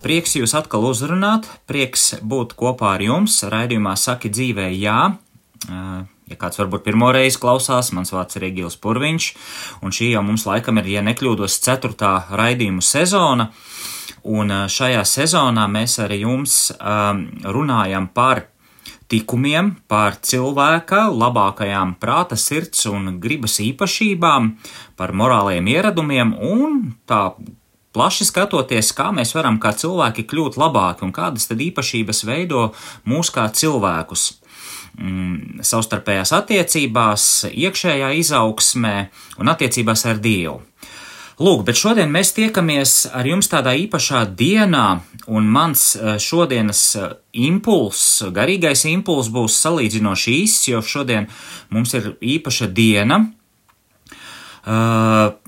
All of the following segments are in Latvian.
Prieks jūs atkal uzrunāt, prieks būt kopā ar jums. Raidījumā Saki dzīvē, jā. Ja kāds varbūt pirmo reizi klausās, mans vārds ir Egils Purviņš, un šī jau mums laikam ir, ja nekļūdos, ceturtā raidījumu sezona. Un šajā sezonā mēs arī jums um, runājam par tikumiem, par cilvēka labākajām prāta, sirds un gribas īpašībām, par morāliem ieradumiem un tā plaši skatoties, kā mēs varam kā cilvēki kļūt labāki un kādas tad īpašības veido mūs kā cilvēkus. Mm, savstarpējās attiecībās, iekšējā izaugsmē un attiecībās ar Dievu. Lūk, bet šodien mēs tiekamies ar jums tādā īpašā dienā, un mans eh, šodienas eh, impulss, garīgais impulss būs salīdzinoši īss, jo šodien mums ir īpaša diena. Uh,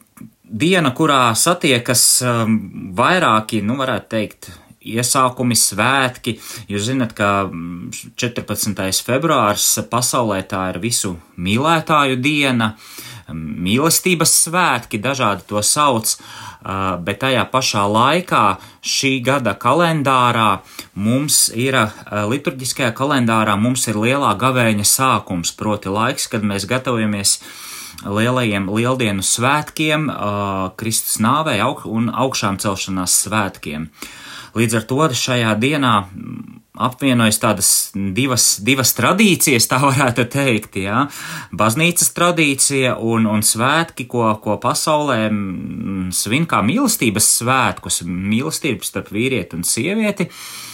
diena, kurā satiekas um, vairāki, nu, varētu teikt, iesākumi, svētki. Jūs zināt, ka 14. Mm, februārs pasaulē tā ir visu mīlētāju diena, mīlestības svētki, dažādi to sauc, uh, bet tajā pašā laikā šī gada kalendārā mums ir, uh, liturģiskajā kalendārā mums ir lielā gavēņa sākums, proti laiks, kad mēs gatavojamies lielajiem lieldienu svētkiem, Kristus nāvei un augšām celšanās svētkiem. Līdz ar to šajā dienā apvienojas tādas divas, divas tradīcijas, tā varētu teikt, jā. Baznīcas tradīcija un, un svētki, ko, ko pasaulē svin kā mīlestības svētkus, mīlestības starp vīrieti un sievieti. Uh,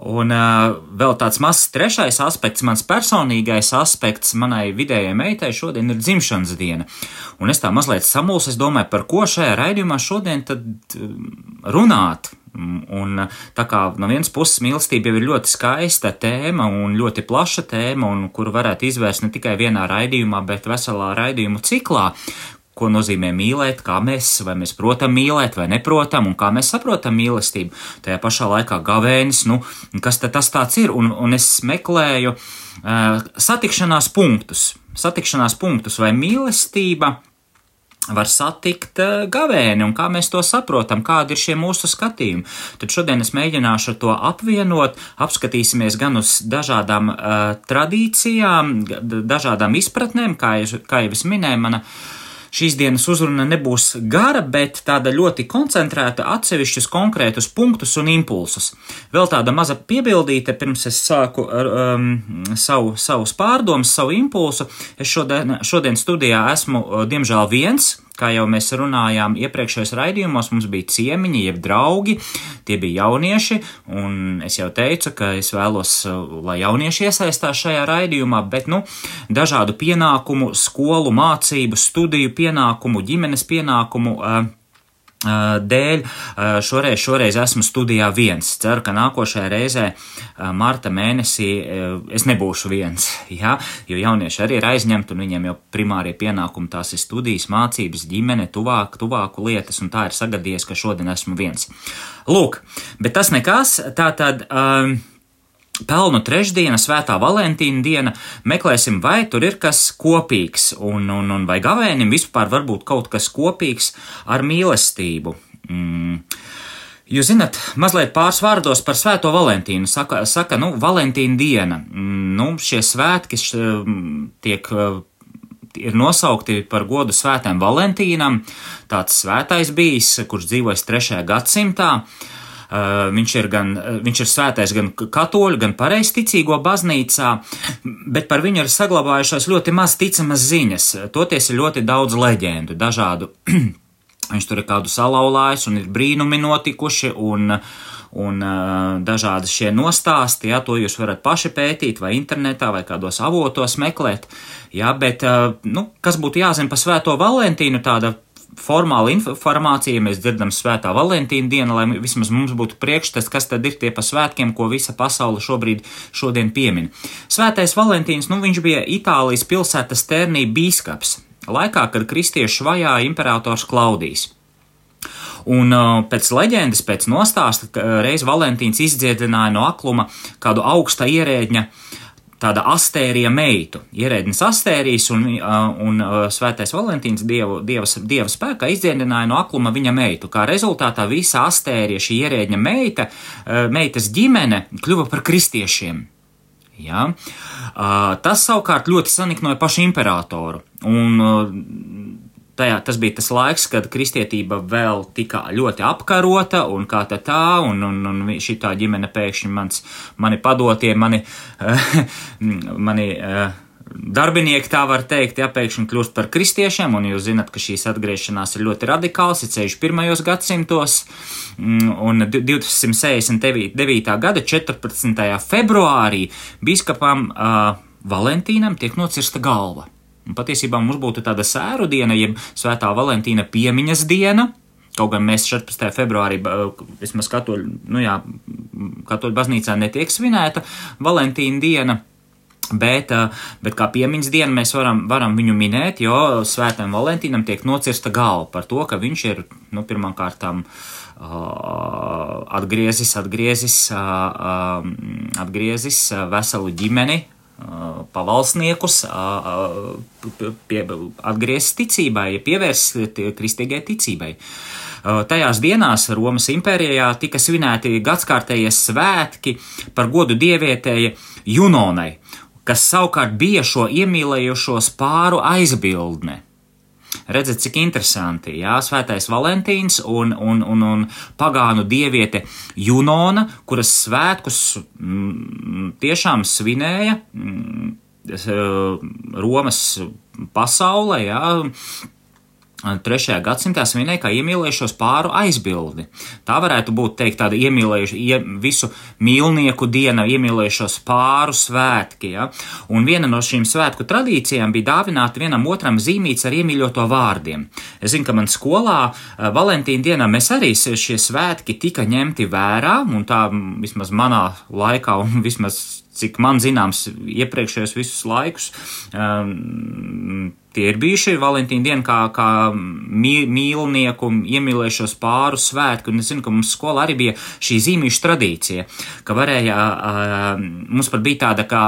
Un uh, vēl tāds mazs trešais aspekts, mans personīgais aspekts manai vidējai meitai šodien ir dzimšanas diena. Un es tā mazliet samulsu, es domāju, par ko šajā raidījumā šodien tad runāt. Un tā kā no vienas puses mīlestība jau ir ļoti skaista tēma un ļoti plaša tēma, un kuru varētu izvērst ne tikai vienā raidījumā, bet veselā raidījumu ciklā, ko nozīmē mīlēt, kā mēs, vai mēs protam mīlēt, vai neprotam, un kā mēs saprotam mīlestību. Tajā pašā laikā gavēnis, nu, kas tad tas tāds ir, un, un es meklēju uh, satikšanās punktus, satikšanās punktus vai mīlestība var satikt gavēni un kā mēs to saprotam, kādi ir šie mūsu skatījumi. Tad šodien es mēģināšu to apvienot, apskatīsimies gan uz dažādām uh, tradīcijām, dažādām izpratnēm, kā, kā jau es minēju, mana uh, Šīs dienas uzruna nebūs gara, bet tāda ļoti koncentrēta atsevišķus konkrētus punktus un impulsus. Vēl tāda maza piebildīte, pirms es sāku ar um, savu, savus pārdomus, savu impulsu. Es šodien, šodien studijā esmu, diemžēl, viens, Kā jau mēs runājām iepriekšējos raidījumos, mums bija ciemiņi, jeb draugi, tie bija jaunieši, un es jau teicu, ka es vēlos, lai jaunieši iesaistās šajā raidījumā, bet, nu, dažādu pienākumu, skolu, mācību, studiju pienākumu, ģimenes pienākumu. Uh, dēļ šoreiz, šoreiz esmu studijā viens. Ceru, ka nākošajā reizē, marta mēnesī, es nebūšu viens, ja? jo jaunieši arī ir aizņemti un viņiem jau primārie pienākumi tās ir studijas, mācības, ģimene, tuvāk, tuvāku lietas, un tā ir sagadījies, ka šodien esmu viens. Lūk, bet tas nekas, tā tad. Um, Pelnu trešdiena, svētā Valentīna diena, meklēsim, vai tur ir kas kopīgs, un, un, un vai gavēnim vispār var būt kaut kas kopīgs ar mīlestību. Mm. Jūs zinat, mazliet pāris vārdos par Svēto Valentīnu. Saka, saka nu, Valentīna diena. Mm, nu, šie svētki š, tiek ir nosaukti par godu svētēm Valentīnam. Tāds svētais bijis, kurš dzīvojas 3. gadsimtā. Uh, Eh, viņš ir, gan, eh, viņš ir svētais gan katoļu, gan pareizticīgo baznīcā, bet par viņu ir saglabājušās ļoti maz ticamas ziņas. Toties ir ļoti daudz leģendu, dažādu. viņš tur ir kādu salauzājis un ir brīnumi notikuši. Un, un uh, dažādi šie nostāsti, jā, to jūs varat paši pētīt, vai internetā, vai kādos avotos meklēt. Jā, bet, nu, kas būtu jāzina par Svēto Valentīnu, tāda formāla informācija, ja mēs dzirdam Svētā Valentīna dienu, lai vismaz mums būtu priekšstats, kas tad ir tie pa svētkiem, ko visa pasaule šobrīd šodien piemin. Svētais Valentīns, nu viņš bija Itālijas pilsētas Ternī bīskaps, laikā, kad kristieši vajāja imperators Klaudijs. Un uh, pēc leģendas, pēc nostāsta, reiz Valentīns izdziedināja no akluma kādu augsta ierēģņa tāda astērija meitu, ierēdnis astērijas un, un svētais Valentīns dievu, dievas, dieva spēkā izdziedināja no akluma viņa meitu. Kā rezultātā visa astērija, šī ierēdņa meita, meitas ģimene kļuva par kristiešiem. Ja? Tas savukārt ļoti saniknoja pašu imperatoru. Un tajā, tas bija tas laiks, kad kristietība vēl tika ļoti apkarota un kā tā tā, un, un, un šī tā ģimene pēkšņi mans, mani padotie, mani, mani darbinieki, tā var teikt, ja pēkšņi kļūst par kristiešiem, un jūs zinat, ka šīs atgriešanās ir ļoti radikāls, ir ceļš pirmajos gadsimtos, mm, un 269. gada 14. februārī biskupam uh, Valentīnam tiek nocirsta galva. Patiesībā mums būtu tāda sēru diena, jeb Svētā Valentīna piemiņas diena, Kaut gan mēs 14. februārī, vismaz katoļu, nu jā, katoļu baznīcā netiek svinēta Valentīna diena, bet, bet kā piemiņas dienu mēs varam, varam viņu minēt, jo Svētajam Valentīnam tiek nocirsta galva par to, ka viņš ir, nu, pirmām kārtām atgriezis, atgriezis, atgriezis veselu ģimeni pavalsniekus pie, atgriezties ticībai, pievērst kristīgai ticībai. Tajās dienās Romas impērijā tika svinēti gadskārtējie svētki par godu dievietēji Junonai, kas savukārt bija šo iemīlējušos pāru aizbildne. Redzat, cik interesanti, jā, svētais Valentīns un, un, un, un pagānu dieviete Junona, kuras svētkus m, tiešām svinēja m, Romas pasaulē, jā, Trešajā gadsimtā svinēja kā iemīlējušos pāru aizbildi. Tā varētu būt teikt tāda iemīlējuša, ie, visu mīlnieku diena, iemīlējušos pāru svētki. Ja? Un viena no šīm svētku tradīcijām bija dāvināt vienam otram zīmīts ar iemīļoto vārdiem. Es zinu, ka man skolā Valentīna dienā mēs arī šie svētki tika ņemti vērā, un tā vismaz manā laikā un vismaz cik man zināms, iepriekšējos visus laikus. Um, Tie ir bijuši Valentīna diena, kā, kā mīlnieku, iemīlējušos pāru svētki, un es zinu, ka mums skolā arī bija šī zīmīša tradīcija, ka varēja, mums pat bija tāda kā,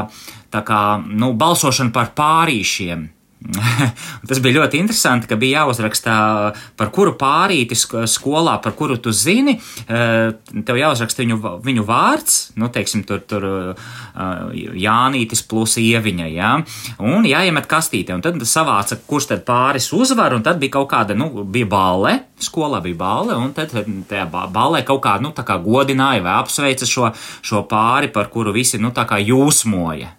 tā kā, nu, balsošana par pārīšiem. Tas bija ļoti interesanti, ka bija jāuzraksta, par kuru pārīti skolā, par kuru tu zini. Eh, tev jāuzraksta viņu, viņu vārds, nu, teiksim, tur, tur eh, Jānītis plus ieviņa, jā, un jāiemet kastīte, un tad savāca, kurš tad pāris uzvar, un tad bija kaut kāda, nu, bija balle, skolā bija balle, un tad tajā ballē kaut kā, nu, tā kā godināja vai apsveica šo, šo pāri, par kuru visi, nu, tā kā jūsmoja.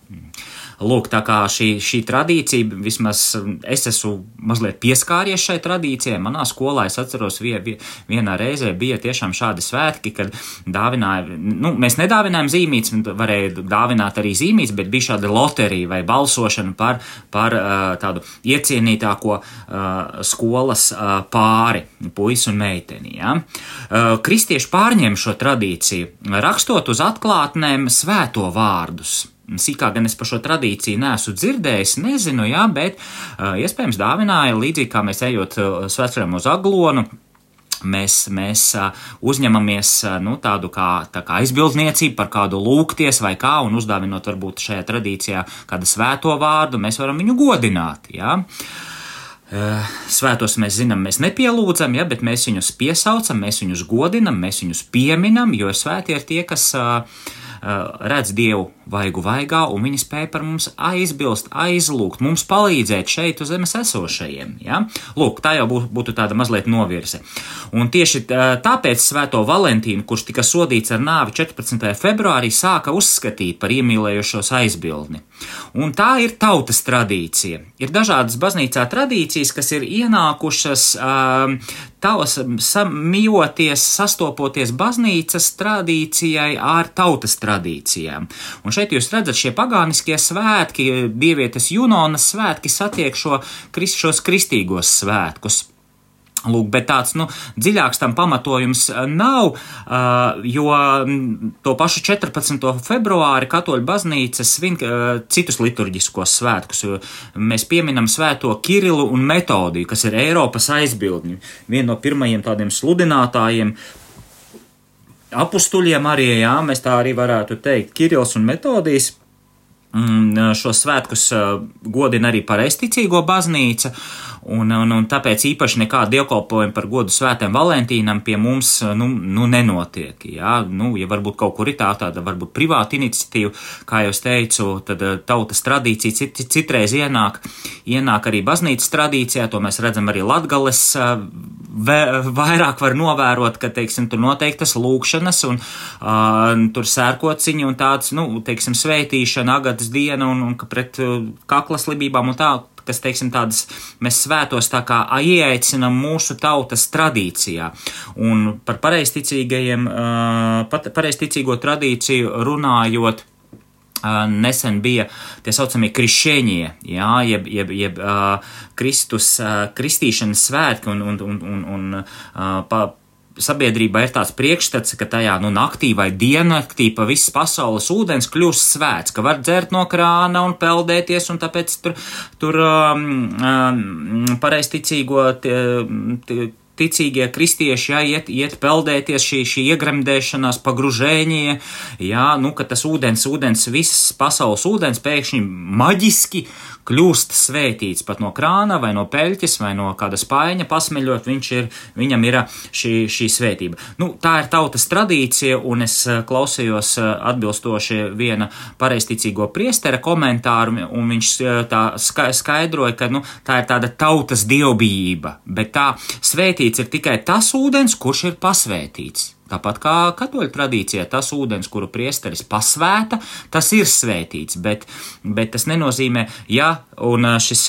Lūk, tā kā šī, šī tradīcija, vismaz es esmu mazliet pieskāries šai tradīcijai. Manā skolā es atceros, vie, vie, vienā reizē bija tiešām šādi svētki, kad dāvināja, nu, mēs nedāvinājām zīmītes, varēja dāvināt arī zīmītes, bet bija šāda loterija vai balsošana par, par uh, tādu iecienītāko uh, skolas uh, pāri, puisi un meiteni. Ja? Kristieši pārņem šo tradīciju, rakstot uz atklātnēm svēto vārdus. Sīkāk gan es par šo tradīciju neesmu dzirdējis, nezinu, jā, bet uh, iespējams dāvināja līdzīgi kā mēs ejot uh, svētceļam uz aglonu. Mēs, mēs uh, uzņemamies nu, tādu kā, tā kā aizbildniecību par kādu lūgties vai kā, un uzdāvinot varbūt šajā tradīcijā kādu svēto vārdu, mēs varam viņu godināt. Uh, svētos mēs zinām, mēs nepielūdzam, ja, bet mēs viņus piesaucam, mēs viņus godinam, mēs viņus pieminam, jo svētie ir tie, kas redz Dievu vaigu vaigā, un viņi spēja par mums aizbilst, aizlūgt, mums palīdzēt šeit uz zemes esošajiem. Ja? Lūk, tā jau būtu, būtu tāda mazliet novirze. Un tieši tāpēc Svēto Valentīnu, kurš tika sodīts ar nāvi 14. februārī, sāka uzskatīt par iemīlējušos aizbildni. Un tā ir tautas tradīcija. Ir dažādas baznīcā tradīcijas, kas ir ienākušas um, tavas samījoties, sastopoties baznīcas tradīcijai ar tautas tradīcijām. Un šeit jūs redzat, šie pagāniskie svētki, dievietes Junonas svētki satiek šo, šos kristīgos svētkus. Lūk, bet tāds nu, dziļāks tam pamatojums uh, nav, uh, jo mm, to pašu 14. februāri Katoļu baznīca svin citus liturģiskos svētkus. Mēs pieminam svēto Kirilu un Metodiju, kas ir Eiropas aizbildņi. Viena no pirmajiem tādiem sludinātājiem apustuļiem arī, jā, mēs tā arī varētu teikt, Kirils un Metodijas. Mm, Šo svētkus godina arī pareizticīgo baznīca, Un, un, un tāpēc īpaši nekāda dievkalpojuma par godu svētiem Valentīnam pie mums nu, nu, nenotiek. Jā? Nu, ja varbūt kaut kur ir tā tāda varbūt privāta iniciatīva, kā jau es teicu, tad eh, tautas tradīcija cit, citreiz ienāk, ienāk arī baznīcas tradīcijā, to mēs redzam arī Latgales eh, vairāk var novērot, ka, teiksim, tur noteiktas lūkšanas un uh, tur sērkociņi un tāds, nu, teiksim, svētīšana, agatas diena un, un ka pret uh, kaklaslibībām un tā kas, teiksim, tādas mēs svētos tā kā ieaicinam mūsu tautas tradīcijā. Un par pareizticīgajiem, pareizticīgo tradīciju runājot, nesen bija tie saucamie krišēņie, jā, jeb, jeb, jeb uh, Kristus, uh, kristīšanas svētki un, un, un, un, un uh, pa, sabiedrībā ir tāds priekšstats, ka tajā nu, naktī vai diennaktī pa visas pasaules ūdens kļūst svēts, ka var dzert no krāna un peldēties, un tāpēc tur, tur um, um, pareizticīgo tie, tie, ticīgie kristieši, jā, iet, iet peldēties šī, šī iegremdēšanās pagružēņie, jā, nu, ka tas ūdens, ūdens, visas pasaules ūdens pēkšņi maģiski kļūst svētīts pat no krāna vai no peļķes vai no kāda spaiņa pasmeļot, viņš ir, viņam ir šī, šī svētība. Nu, tā ir tautas tradīcija, un es klausījos atbilstoši viena pareisticīgo priestera komentāru, un viņš tā skaidroja, ka, nu, tā ir tāda tautas dievbijība, bet tā svētība svētīts ir tikai tas ūdens, kurš ir pasvētīts. Tāpat kā katoļu tradīcijā, tas ūdens, kuru priesteris pasvēta, tas ir svētīts, bet, bet tas nenozīmē, ja, šis,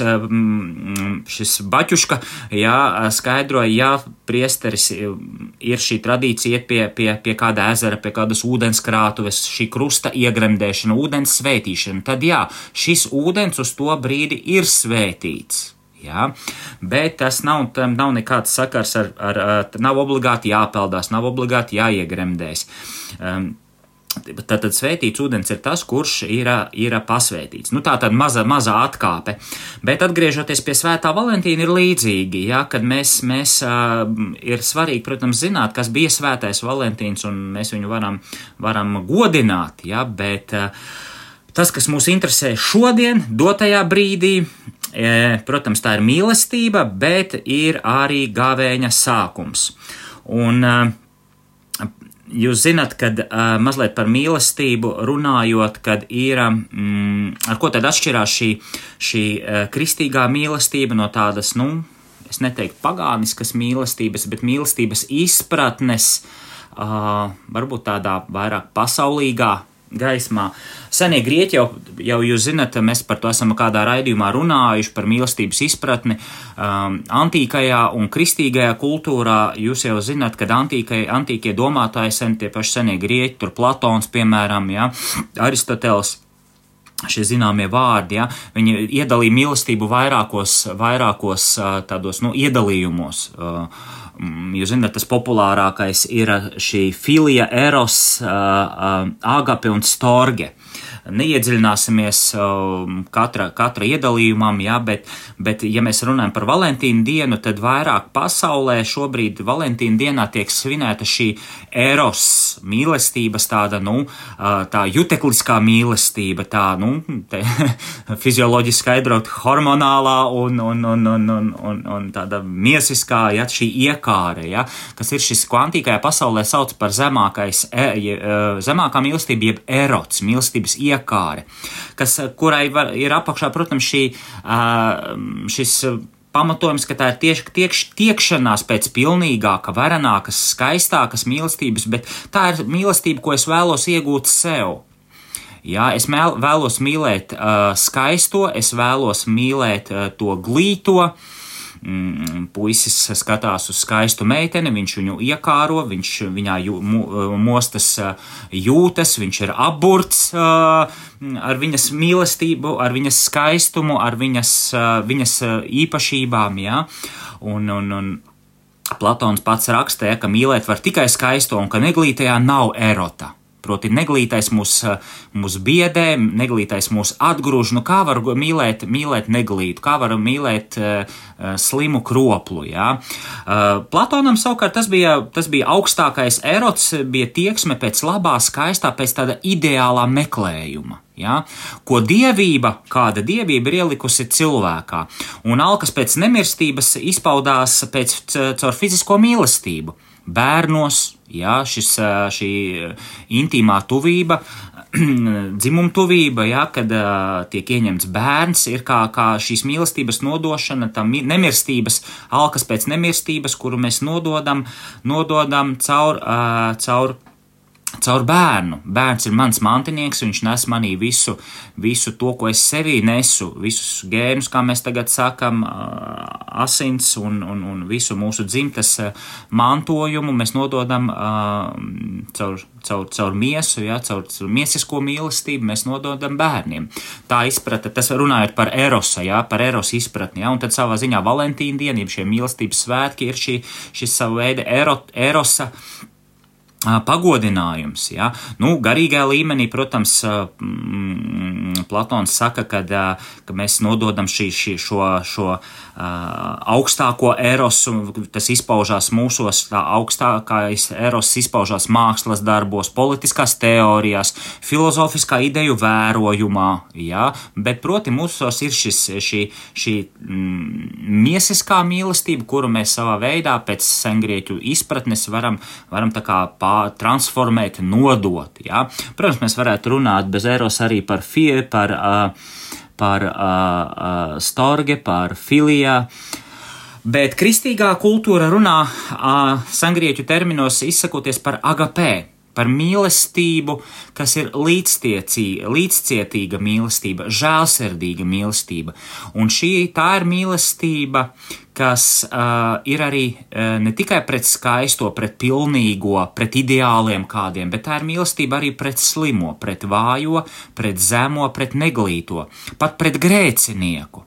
šis baķuška, ja, skaidroja, ja priesteris ir šī tradīcija iet pie, pie, pie kāda ezera, pie kādas ūdenskrātuves, šī krusta iegremdēšana, ūdens svētīšana, tad jā, šis ūdens uz to brīdi ir svētīts. Ja? Bet tas nav, nav nekāds sakars ar, ar, ar, nav obligāti jāpeldās, nav obligāti jāiegremdēs. Um, Tātad svētīts ūdens ir tas, kurš ir, ir pasvētīts. Nu, tā tad maza, maza atkāpe. Bet atgriežoties pie svētā Valentīna, ir līdzīgi, ja, kad mēs, mēs uh, ir svarīgi, protams, zināt, kas bija svētais Valentīns, un mēs viņu varam, varam godināt, ja, bet uh, tas, kas mūs interesē šodien, dotajā brīdī, E, protams, tā ir mīlestība, bet ir arī gāvēņa sākums. Un e, jūs zinat, kad e, mazliet par mīlestību runājot, kad ir, mm, ar ko tad atšķirās šī, šī kristīgā mīlestība no tādas, nu, es neteiktu pagāniskas mīlestības, bet mīlestības izpratnes, varbūt tādā vairāk pasaulīgā gaismā. Senie grieķi jau, jau jūs zinat, mēs par to esam kādā raidījumā runājuši, par mīlestības izpratni. Um, antīkajā un kristīgajā kultūrā jūs jau zinat, ka antīkai, antīkie domātāji, sen tie paši senie grieķi, tur Platons, piemēram, ja, Aristoteles šie zināmie vārdi, ja, viņi iedalīja mīlestību vairākos, vairākos tādos, nu, iedalījumos. Uh, jūs zināt, tas populārākais ir šī filija, eros, agape un storge neiedziļināsimies um, katra, katra iedalījumam, jā, bet, bet, ja mēs runājam par Valentīnu dienu, tad vairāk pasaulē šobrīd Valentīna dienā tiek svinēta šī eros mīlestības tāda, nu, tā jutekliskā mīlestība, tā, nu, te, fizioloģiski skaidrot hormonālā un, un, un, un, un, un, un tāda miesiskā, ja, šī iekāre, ja, kas ir šis kvantīkajā pasaulē sauc par zemākais, e, zemākā mīlestība, jeb erots, mīlestības iekāre iekāre, kas, kurai var, ir apakšā, protams, šī, šis pamatojums, ka tā ir tieši tiekš, tiekšanās pēc pilnīgāka, varenākas, skaistākas mīlestības, bet tā ir mīlestība, ko es vēlos iegūt sev. Jā, es mēl, vēlos mīlēt uh, skaisto, es vēlos mīlēt uh, to glīto, uh, mm, puisis skatās uz skaistu meiteni, viņš viņu iekāro, viņš viņā jū, mostas jūtas, viņš ir aburts ar viņas mīlestību, ar viņas skaistumu, ar viņas, viņas īpašībām, jā, un, un, un Platons pats rakstīja, ka mīlēt var tikai skaisto un ka neglītajā nav erota. Proti, neglītais mūs, mūs biedē, neglītais mūs atgrūž. Nu, kā var mīlēt, mīlēt neglītu, kā var mīlēt uh, slimu kroplu? Ja? Uh, Platonam savukārt tas bija, tas bija augstākais erots, bija tieksme pēc labā, skaistā, pēc tāda ideālā meklējuma. Ja? Ko dievība, kāda dievība ir ielikusi cilvēkā, un alkas pēc nemirstības izpaudās pēc, caur fizisko mīlestību bērnos, jā, šis, šī intīmā tuvība, dzimuma tuvība, jā, kad tiek ieņemts bērns, ir kā, kā šīs mīlestības nodošana, tā nemirstības, alkas pēc nemirstības, kuru mēs nododam, nododam caur, caur caur bērnu. Bērns ir mans mantinieks, viņš nes manī visu, visu to, ko es sevī nesu, visus gēnus, kā mēs tagad sakam, asins un, un, un visu mūsu dzimtas mantojumu mēs nododam caur, caur, caur miesu, ja, caur, caur miesisko mīlestību, mēs nododam bērniem. Tā izprata, tas runājot par erosa, ja, par erosa izpratni, ja, un tad savā ziņā Valentīna diena, jeb šie mīlestības svētki ir šī, šis savu veidu ero, erosa pagodinājums. Ja? Nu, garīgā līmenī, protams, mm, Platons saka, ka, ka mēs nododam šī, šī, šo, šo augstāko erosu, tas izpaužās mūsos, tā augstākais eros izpaužās mākslas darbos, politiskās teorijās, filozofiskā ideju vērojumā, ja? bet, proti, mūsos ir šis, šī, šī mm, miesiskā mīlestība, kuru mēs savā veidā pēc sengrieķu izpratnes varam, varam tā kā pār transformēt, nodot. Ja? Protams, mēs varētu runāt bez eros arī par fie, par, par storge, par filijā. Bet kristīgā kultūra runā sangrieķu terminos izsakoties par agapē, par mīlestību, kas ir līdzcietīga mīlestība, žēlsirdīga mīlestība. Un šī tā ir mīlestība, kas uh, ir arī uh, ne tikai pret skaisto, pret pilnīgo, pret ideāliem kādiem, bet tā ir mīlestība arī pret slimo, pret vājo, pret zemo, pret neglīto, pat pret grēcinieku.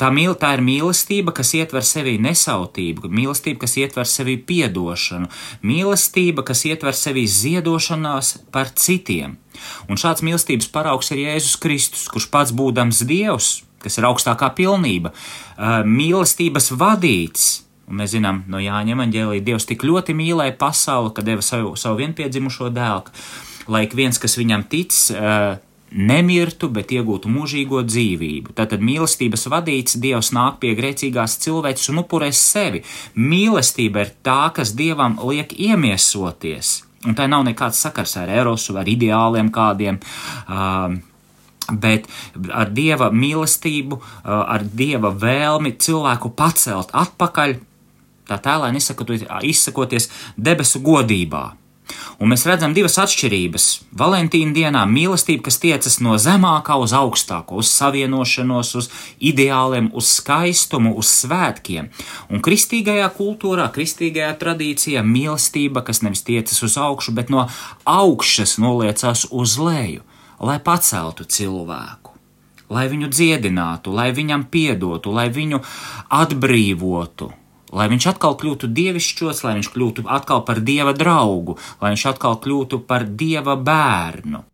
Tā, mīl, tā ir mīlestība, kas ietver sevī nesautību, mīlestība, kas ietver sevī piedošanu, mīlestība, kas ietver sevī ziedošanās par citiem. Un šāds mīlestības paraugs ir Jēzus Kristus, kurš pats būdams Dievs, kas ir augstākā pilnība, mīlestības vadīts. Un mēs zinām no Jāņa evanģēlīja, Dievs tik ļoti mīlēja pasauli, ka deva savu, savu vienpiedzimušo dēlu, lai ik viens, kas viņam tic, nemirtu, bet iegūtu mūžīgo dzīvību. Tātad mīlestības vadīts Dievs nāk pie grēcīgās cilvēces un upurēs sevi. Mīlestība ir tā, kas Dievam liek iemiesoties. Un tā nav nekāds sakars ar erosu, ar ideāliem kādiem. Uh, Bet ar dieva mīlestību, ar dieva vēlmi cilvēku pacelt atpakaļ, tā tēlēni izsakoties debesu godībā. Un mēs redzam divas atšķirības. Valentīna dienā mīlestība, kas tiecas no zemākā uz augstāko, uz savienošanos, uz ideāliem, uz skaistumu, uz svētkiem. Un kristīgajā kultūrā, kristīgajā tradīcijā mīlestība, kas nevis tiecas uz augšu, bet no augšas noliecās uz leju, lai paceltu cilvēku lai viņu dziedinātu, lai viņam piedotu, lai viņu atbrīvotu, lai viņš atkal kļūtu dievišķos, lai viņš kļūtu atkal par dieva draugu, lai viņš atkal kļūtu par dieva bērnu.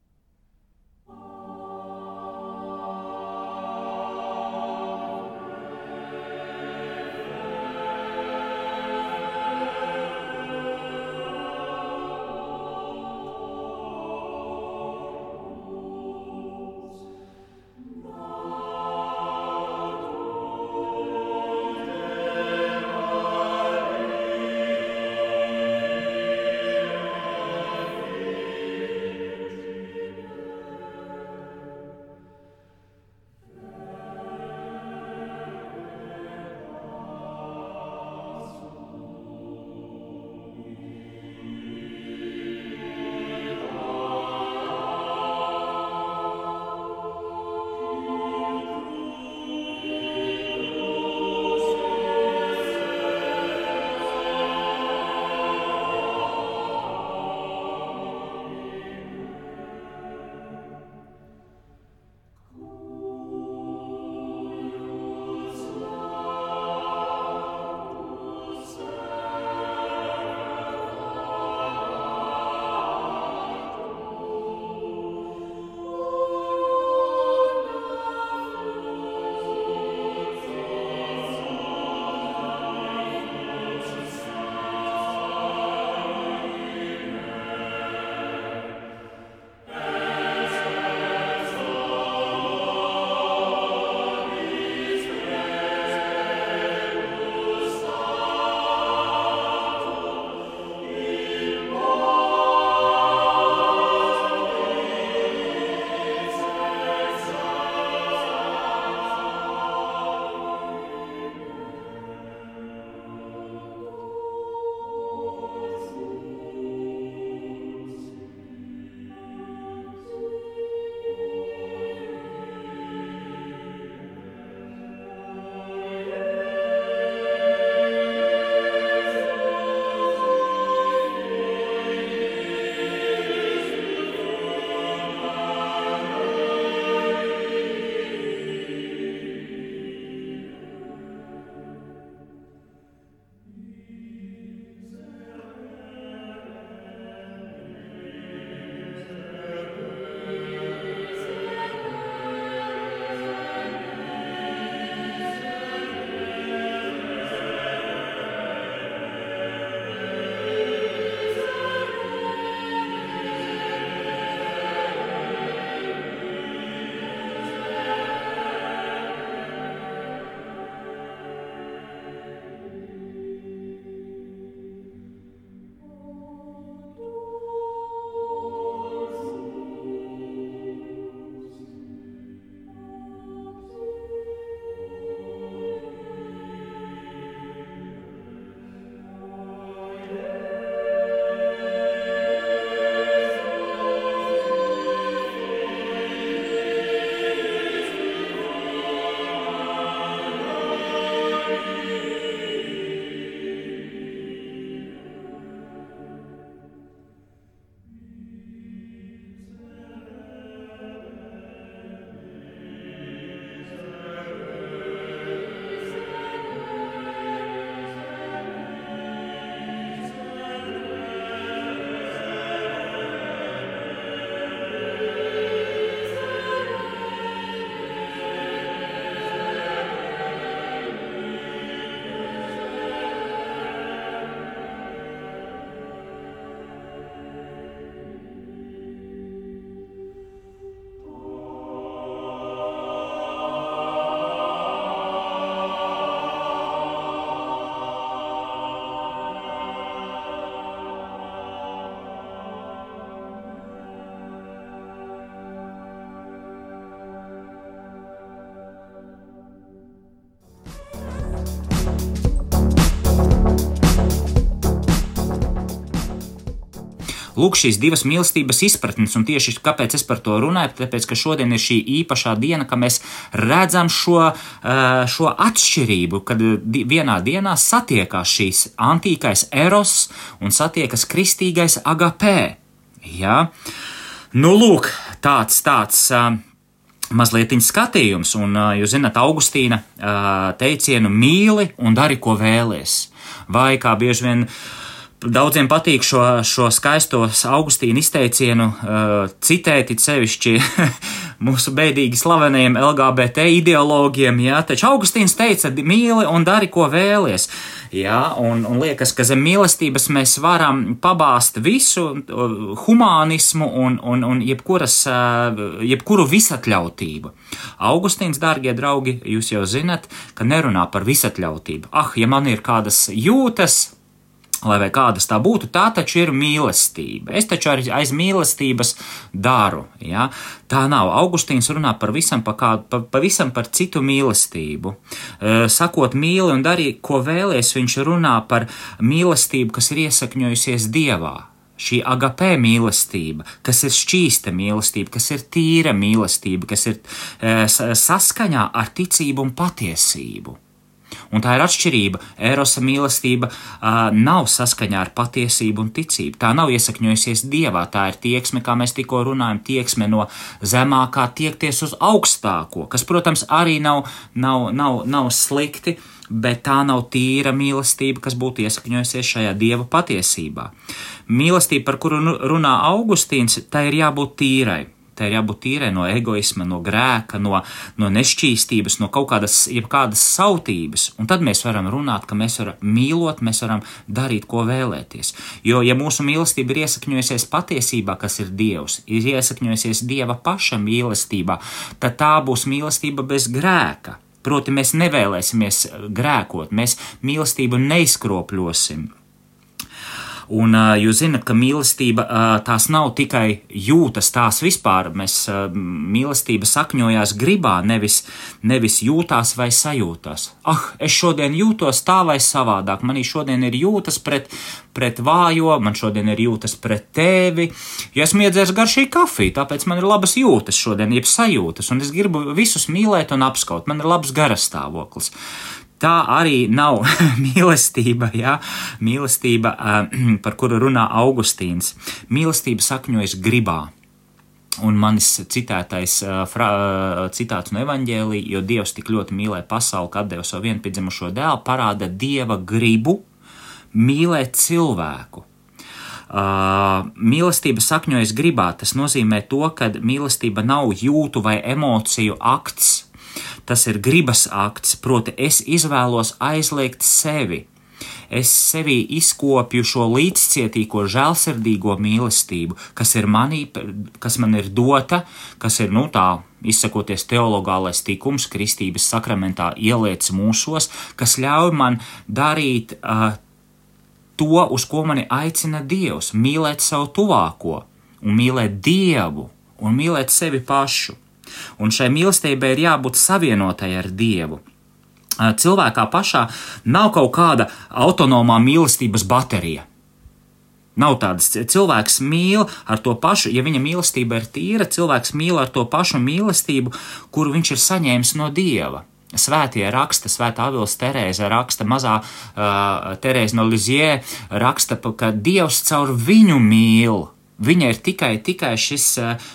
Lūk, šīs divas mīlestības izpratnes, un tieši kāpēc es par to runāju, tāpēc, ka šodien ir šī īpašā diena, ka mēs redzam šo, šo atšķirību, kad vienā dienā satiekās šīs antīkais eros un satiekas kristīgais agapē. Ja? Nu, lūk, tāds, tāds mazliet skatījums, un jūs zināt, Augustīna teicienu mīli un dari, ko vēlies. Vai kā bieži vien Daudziem patīk šo, šo skaisto Augustīnu izteicienu uh, citēt, it sevišķi mūsu beidīgi slavenajiem LGBT ideologiem, jā, taču Augustīns teica, mīli un dari, ko vēlies. Jā, un, un liekas, ka zem mīlestības mēs varam pabāzt visu humānismu un, un, un jebkuras, uh, jebkuru visatļautību. Augustīns, dārgie draugi, jūs jau zinat, ka nerunā par visatļautību. Ah, ja man ir kādas jūtas, lai vai kādas tā būtu, tā taču ir mīlestība. Es taču arī aiz mīlestības daru. Ja? Tā nav. Augustīns runā par visam, pa kā, pa, pavisam par citu mīlestību. E, sakot mīli un darīt, ko vēlies, viņš runā par mīlestību, kas ir iesakņojusies Dievā. Šī agapē mīlestība, kas ir šķīsta mīlestība, kas ir tīra mīlestība, kas ir e, saskaņā ar ticību un patiesību. Un tā ir atšķirība. Erosa mīlestība uh, nav saskaņā ar patiesību un ticību. Tā nav iesakņojusies dievā, tā ir tieksme, kā mēs tikko runājam, tieksme no zemākā tiekties uz augstāko, kas, protams, arī nav, nav, nav, nav slikti, bet tā nav tīra mīlestība, kas būtu iesakņojusies šajā dieva patiesībā. Mīlestība, par kuru nu, runā Augustīns, tā ir jābūt tīrai Tā ir jābūt tīrai no egoisma, no grēka, no, no nešķīstības, no kaut kādas, jebkādas sautības. Un tad mēs varam runāt, ka mēs varam mīlot, mēs varam darīt, ko vēlēties. Jo, ja mūsu mīlestība ir iesakņojusies patiesībā, kas ir Dievs, ir iesakņojusies Dieva paša mīlestībā, tad tā būs mīlestība bez grēka. Proti, mēs nevēlēsimies grēkot, mēs mīlestību neizkropļosim. Un jūs zinat, ka mīlestība tās nav tikai jūtas, tās vispār. Mēs mīlestība sakņojās gribā, nevis, nevis jūtās vai sajūtās. Ah, es šodien jūtos tā vai savādāk, manī šodien ir jūtas pret, pret vājo, man šodien ir jūtas pret tevi, jo esmu iedzēris garšīgi kafiju, tāpēc man ir labas jūtas šodien, jeb sajūtas, un es gribu visus mīlēt un apskaut, man ir labs garastāvoklis tā arī nav mīlestība, ja? mīlestība, par kuru runā Augustīns. Mīlestība sakņojas gribā. Un manis citētais fra, citāts no evaņģēlī, jo Dievs tik ļoti mīlēja pasauli, ka deva savu vienpiedzimušo dēlu, parāda Dieva gribu mīlēt cilvēku. Uh, mīlestība sakņojas gribā. Tas nozīmē to, ka mīlestība nav jūtu vai emociju akts, Tas ir gribas akts, proti, es izvēlos aizliegt sevi. Es sevī izkopju šo līdzcietīgo, žēlsirdīgo mīlestību, kas ir manī, kas man ir dota, kas ir, nu, tā izsakoties teologālais tikums, kristības sakramentā ieliec mūsos, kas ļauj man darīt uh, to, uz ko mani aicina Dievs, mīlēt savu tuvāko, un mīlēt Dievu, un mīlēt sevi pašu un šai mīlestībai ir jābūt savienotai ar Dievu. Cilvēkā pašā nav kaut kāda autonomā mīlestības baterija. Nav tādas, cilvēks mīl ar to pašu, ja viņa mīlestība ir tīra, cilvēks mīl ar to pašu mīlestību, kuru viņš ir saņēmis no Dieva. Svētie raksta, Svētā Avils Terēze raksta, mazā uh, Terēze no Lizie raksta, ka Dievs caur viņu mīl Viņa ir tikai, tikai šis,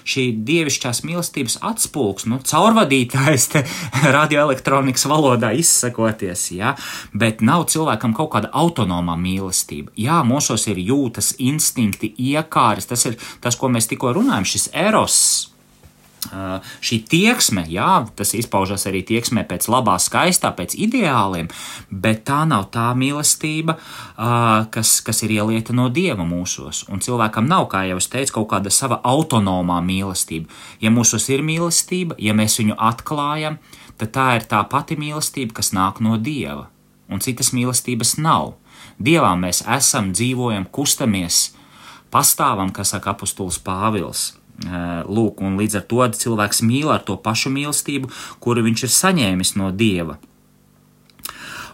šī dievišķās mīlestības atspūgs, nu, caurvadītājs, radioelektronikas valodā izsakoties, ja, bet nav cilvēkam kaut kāda autonomā mīlestība. Jā, mūsos ir jūtas, instinkti, iekāres, tas ir tas, ko mēs tikko runājam, šis eros šī tieksme, jā, tas izpaužas arī tieksmē pēc labā, skaistā, pēc ideāliem, bet tā nav tā mīlestība, kas, kas ir ielieta no dieva mūsos. Un cilvēkam nav, kā jau es teicu, kaut kāda sava autonomā mīlestība. Ja mūsos ir mīlestība, ja mēs viņu atklājam, tad tā ir tā pati mīlestība, kas nāk no dieva, un citas mīlestības nav. Dievā mēs esam, dzīvojam, kustamies, pastāvam, kas saka apustulis Pāvils. Lūk, un līdz ar to cilvēks mīl ar to pašu mīlestību, kuru viņš ir saņēmis no dieva.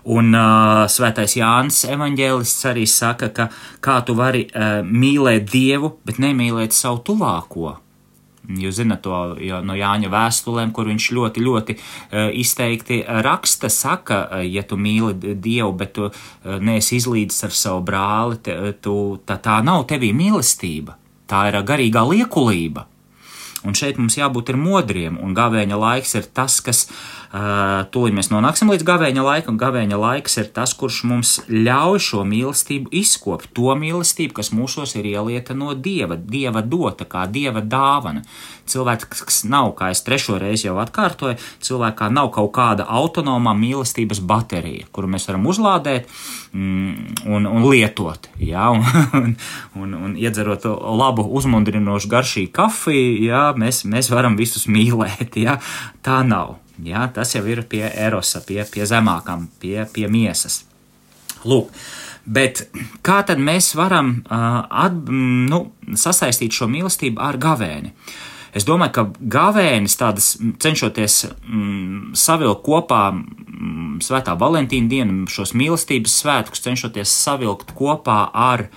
Un uh, svētais Jānis evanģēlists arī saka, ka kā tu vari uh, mīlēt Dievu, bet nemīlēt savu tuvāko. Jūs zināt to no Jāņa vēstulēm, kur viņš ļoti, ļoti izteikti raksta, saka, ja tu mīli Dievu, bet tu neesi izlīdzis ar savu brāli, te, tu, tā, tā nav tevī mīlestība, tā ir garīgā liekulība. Un šeit mums jābūt modriem, un gavēņa laiks ir tas, kas tūlīt mēs nonāksim līdz gavēņa laikam. Gavēņa laiks ir tas, kurš mums ļauj šo mīlestību izkopt, to mīlestību, kas mūsos ir ielieta no dieva, dieva dota, kā dieva dāvana. Cilvēks, nav, kā es trešo reizi jau atkārtoju, cilvēkā nav kaut kāda autonomā mīlestības baterija, kuru mēs varam uzlādēt mm, un, un lietot. Ja? Un, un, un, un iedzerot labu, uzmundrinošu, garšīgu kafiju, ja? mēs, mēs varam visus mīlēt. Ja? Tā nav. Ja? Tas jau ir pie erosa, pie, pie zemākām, pie, pie miesas. Lūk. Bet kā tad mēs varam uh, at, nu, sasaistīt šo mīlestību ar gavēni? Es domāju, ka gavēnis tādas cenšoties mm, savilkt kopā mm, Svētā Valentīna dienu, šos mīlestības svētkus, cenšoties savilkt kopā ar,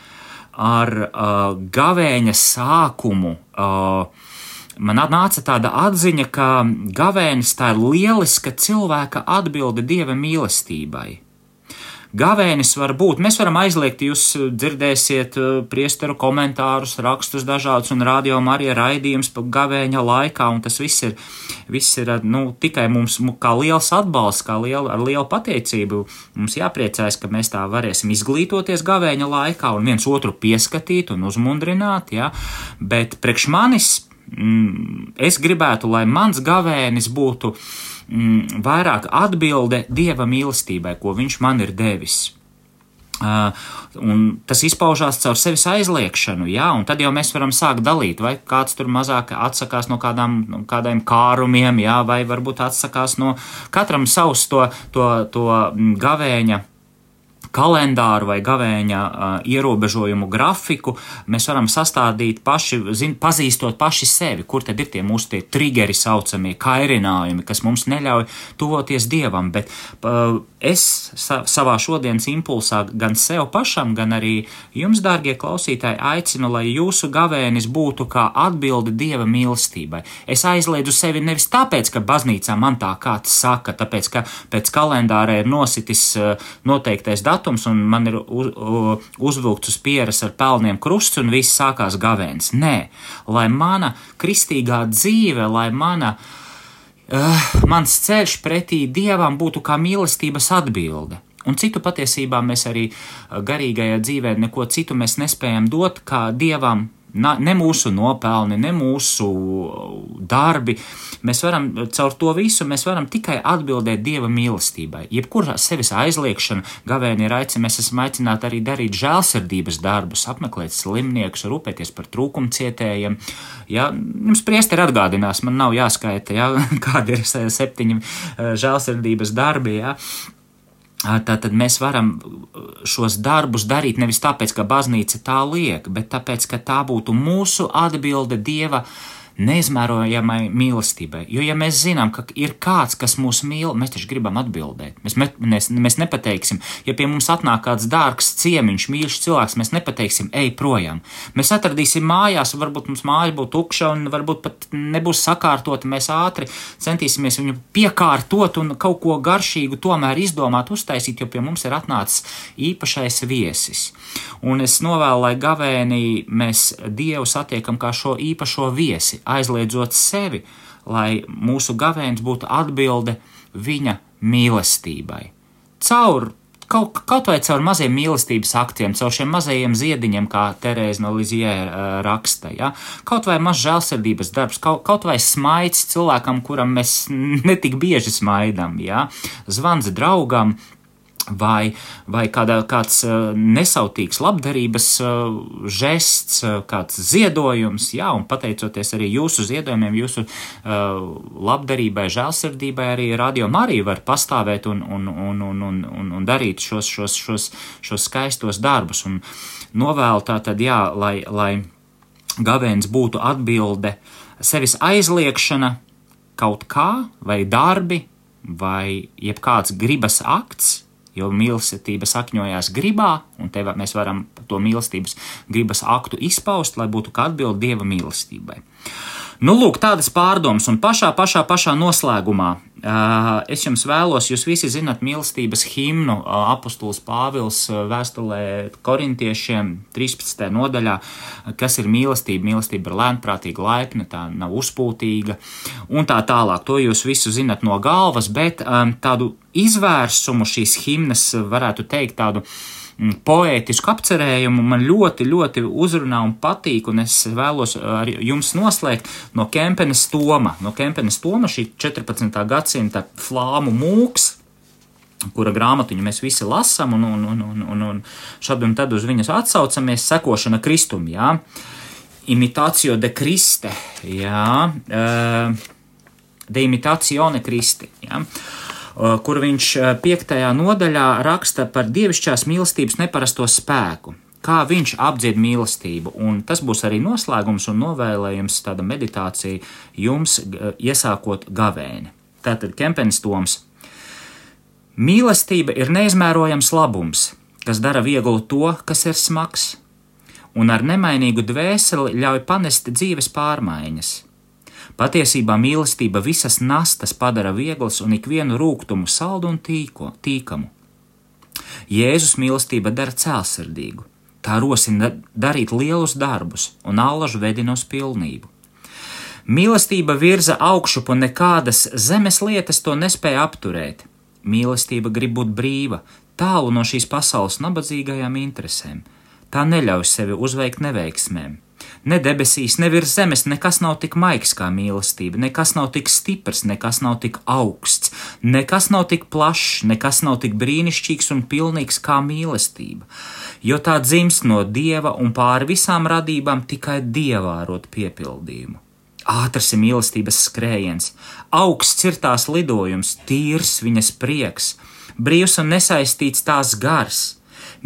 ar uh, gavēņa sākumu. Uh, Man nāca tāda atziņa, ka gavēnis tā ir lieliska cilvēka atbilde dieva mīlestībai. Gavēnis var būt. Mēs varam aizliegt, jūs dzirdēsiet uh, priesteru komentārus, rakstus dažādus un radio arī raidījums pa gavēņa laikā, un tas viss ir, viss ir nu, tikai mums kā liels atbalsts, kā liela, ar lielu pateicību. Mums jāpriecājas, ka mēs tā varēsim izglītoties gavēņa laikā un viens otru pieskatīt un uzmundrināt, ja? bet priekš manis es gribētu, lai mans gavēnis būtu mm, vairāk atbilde dieva mīlestībai, ko viņš man ir devis. Uh, tas izpaužās caur sevis aizliekšanu, jā, un tad jau mēs varam sākt dalīt, vai kāds tur mazāk atsakās no kādām, no kādiem kārumiem, jā, vai varbūt atsakās no katram savus to, to, to gavēņa kalendāru vai gavēņa uh, ierobežojumu grafiku, mēs varam sastādīt paši, zin, pazīstot paši sevi, kur tad ir tie mūsu tie triggeri saucamie, kairinājumi, kas mums neļauj tuvoties dievam. Bet uh, es sa savā šodienas impulsā gan sev pašam, gan arī jums, dārgie klausītāji, aicinu, lai jūsu gavēnis būtu kā atbilde dieva mīlestībai. Es aizliedzu sevi nevis tāpēc, ka baznīcā man tā kāds saka, tāpēc, ka pēc kalendāra ir nositis noteiktais datums, datums, un man ir uz, uzvilkts uz pieres ar pelniem krusts, un viss sākās gavēns. Nē, lai mana kristīgā dzīve, lai mana, uh, mans ceļš pretī dievam būtu kā mīlestības atbilde. Un citu patiesībā mēs arī eh, garīgajā dzīvē neko citu nespējam dot, kā dievam ne mūsu nopelni, ne mūsu darbi. Mēs varam caur to visu, mēs varam tikai atbildēt Dieva mīlestībai. Jebkurā sevis aizliekšana, gavēni ir aicināts, mēs esam aicināti arī darīt žēlsirdības darbus, apmeklēt slimniekus, rūpēties par trūkumcietējiem. Ja, jums priesteri atgādinās, man nav jāskaita, ja, kādi ir septiņi eh, žēlsirdības darbi. Ja. Tātad mēs varam šos darbus darīt nevis tāpēc, ka baznīca tā liek, bet tāpēc, ka tā būtu mūsu atbilde Dieva neizmērojamai mīlestībai. Jo, ja mēs zinām, ka ir kāds, kas mūs mīl, mēs taču gribam atbildēt. Mēs, mēs, mēs nepateiksim, ja pie mums atnāk kāds dārgs ciemiņš, mīļš cilvēks, mēs nepateiksim, ej projām. Mēs atradīsim mājās, varbūt mums māja būs tukša un varbūt pat nebūs sakārtota. Mēs ātri centīsimies viņu piekārtot un kaut ko garšīgu tomēr izdomāt, uztaisīt, jo pie mums ir atnācis īpašais viesis. Un es novēlu, lai gavēnī mēs Dievu satiekam kā šo īpašo viesi aizliedzot sevi, lai mūsu gavēns būtu atbilde viņa mīlestībai. Caur kaut, kaut vai caur maziem mīlestības aktiem, caur šiem mazajiem ziediņiem, kā Terēza no Lizijē uh, raksta, ja? kaut vai maz žēlsirdības darbs, kaut, kaut vai smaids cilvēkam, kuram mēs netik bieži smaidām, ja? zvans draugam, vai, vai kādā, kāds uh, nesautīgs labdarības uh, žests, uh, kāds ziedojums, jā, un pateicoties arī jūsu ziedojumiem, jūsu labdarībai, žēlsirdībai, arī radio Marija var pastāvēt un, un, un, un, un, un, un darīt šos, šos, šos, šos skaistos darbus. Un novēlu tā tad, jā, lai, lai gavēns būtu atbilde, sevis aizliekšana kaut kā, vai darbi, vai jebkāds gribas akts, jo mīlestība sakņojās gribā, un te mēs varam to mīlestības gribas aktu izpaust, lai būtu kā atbilde Dieva mīlestībai. Nu, lūk, tādas pārdomas, un pašā, pašā, pašā noslēgumā es jums vēlos, jūs visi zinat mīlestības himnu apustulis Pāvils vēstulē korintiešiem 13. nodaļā, kas ir mīlestība. Mīlestība ir lēnprātīga, laipna, tā nav uzpūtīga, un tā tālāk. To jūs visu zinat no galvas, bet tādu izvērsumu šīs himnas varētu teikt tādu poētisku apcerējumu man ļoti, ļoti uzrunā un patīk, un es vēlos ar jums noslēgt no Kempenes Toma. No Kempenes Toma šī 14. gadsimta flāmu mūks, kura grāmatiņu mēs visi lasām, un, un, un, un, un, un šad un tad uz viņas atsaucamies, sekošana kristum, jā, imitācio de Kriste, jā, de imitazione Kristi, jā. Uh, kur viņš uh, piektajā nodaļā raksta par dievišķās mīlestības neparasto spēku. Kā viņš apdzied mīlestību, un tas būs arī noslēgums un novēlējums, tāda meditācija jums, uh, iesākot gavēni. Tātad Kempens Toms. Mīlestība ir neizmērojams labums, kas dara vieglu to, kas ir smags, un ar nemainīgu dvēseli ļauj panest dzīves pārmaiņas. Patiesībā mīlestība visas nastas padara vieglas un ikvienu rūkumu saldu un tīko, tīkamu. Jēzus mīlestība dara cēlsirdīgu, tā rosina darīt lielus darbus un allažu vedina uz pilnību. Mīlestība virza augšup un nekādas zemes lietas to nespēja apturēt. Mīlestība grib būt brīva, tālu no šīs pasaules nabadzīgajām interesēm. Tā neļauj sevi uzveikt neveiksmēm. Ne debesīs, ne virs zemes nekas nav tik maigs kā mīlestība, nekas nav tik stiprs, nekas nav tik augsts, nekas nav tik plašs, nekas nav tik brīnišķīgs un pilnīgs kā mīlestība, jo tā dzimst no dieva un pāri visām radībām tikai dievā rot piepildījumu. Ātrs ir mīlestības skrējiens, augsts ir tās lidojums, tīrs viņas prieks, brīvs un nesaistīts tās gars.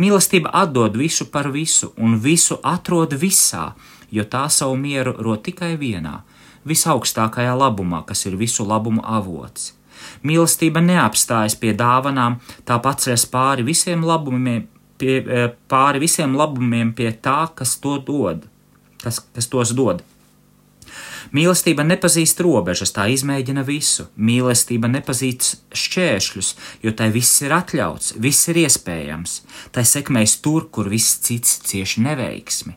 Mīlestība atdod visu par visu un visu atrod visā, jo tā savu mieru rod tikai vienā, visaugstākajā labumā, kas ir visu labumu avots. Mīlestība neapstājas pie dāvanām, tā paceļas pāri visiem labumiem, pie, e, pāri visiem labumiem pie tā, kas to dod, kas, kas tos dod. Mīlestība nepazīst robežas, tā izmēģina visu. Mīlestība nepazīst šķēršļus, jo tai viss ir atļauts, viss ir iespējams. Tai sekmēs tur, kur viss cits cieši neveiksmi.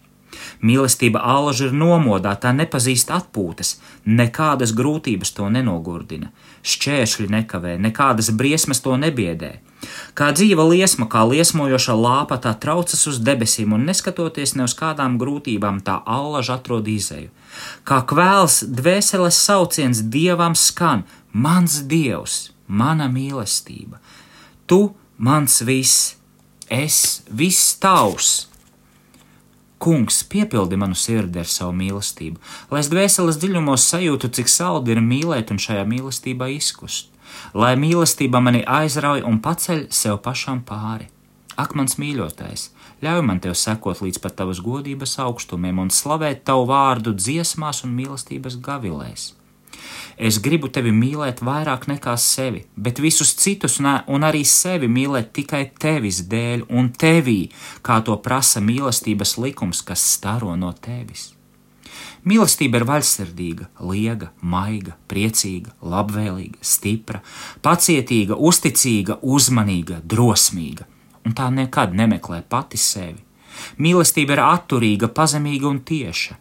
Mīlestība alaži ir nomodā, tā nepazīst atpūtas, nekādas grūtības to nenogurdina, šķēršļi nekavē, nekādas briesmas to nebiedē. Kā dzīva liesma, kā liesmojoša lāpa, tā traucas uz debesīm, un neskatoties ne uz kādām grūtībām, tā allaž atrod izēju. Kā kvēls dvēseles sauciens dievam skan: Mans dievs, mana mīlestība, tu mans viss, es viss tavs! Kungs, piepildi manu sirdi ar savu mīlestību, lai es dvēseles dziļumos sajūtu, cik saldi ir mīlēt un šajā mīlestībā izkust, lai mīlestība mani aizrauj un paceļ sev pašam pāri. Ak, mans mīļotais, ļauj man tev sekot līdz pat tavas godības augstumiem un slavēt tavu vārdu dziesmās un mīlestības gavilēs. Es gribu tevi mīlēt vairāk nekā sevi, bet visus citus un arī sevi mīlēt tikai tevis dēļ un tevī, kā to prasa mīlestības likums, kas staro no tevis. Mīlestība ir vaļsirdīga, liega, maiga, priecīga, labvēlīga, stipra, pacietīga, uzticīga, uzmanīga, drosmīga, un tā nekad nemeklē pati sevi. Mīlestība ir atturīga, pazemīga un tieša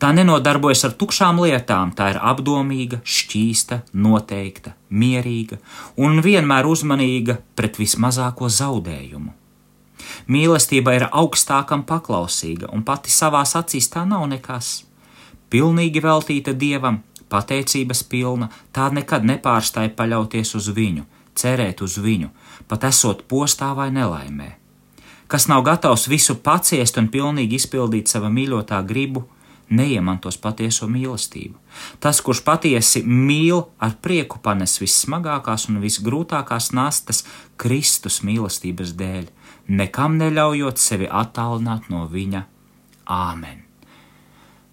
Tā nenodarbojas ar tukšām lietām, tā ir apdomīga, šķīsta, noteikta, mierīga un vienmēr uzmanīga pret vismazāko zaudējumu. Mīlestība ir augstākam paklausīga, un pati savās acīs tā nav nekas. Pilnīgi veltīta dievam, pateicības pilna, tā nekad nepārstāja paļauties uz viņu, cerēt uz viņu, pat esot postā vai nelaimē. Kas nav gatavs visu paciest un pilnīgi izpildīt sava mīļotā gribu, neiemantos patieso mīlestību. Tas, kurš patiesi mīl, ar prieku panes vissmagākās un visgrūtākās nastas Kristus mīlestības dēļ, nekam neļaujot sevi attālināt no viņa. Āmen!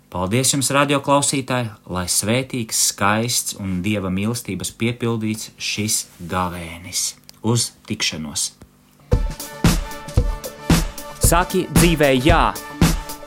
Paldies jums, radio klausītāji, lai svētīgs, skaists un dieva mīlestības piepildīts šis gavēnis! Uz tikšanos! Saki dzīvē jā!